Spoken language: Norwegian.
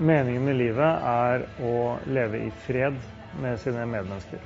Meningen med livet er å leve i fred med sine medmennesker.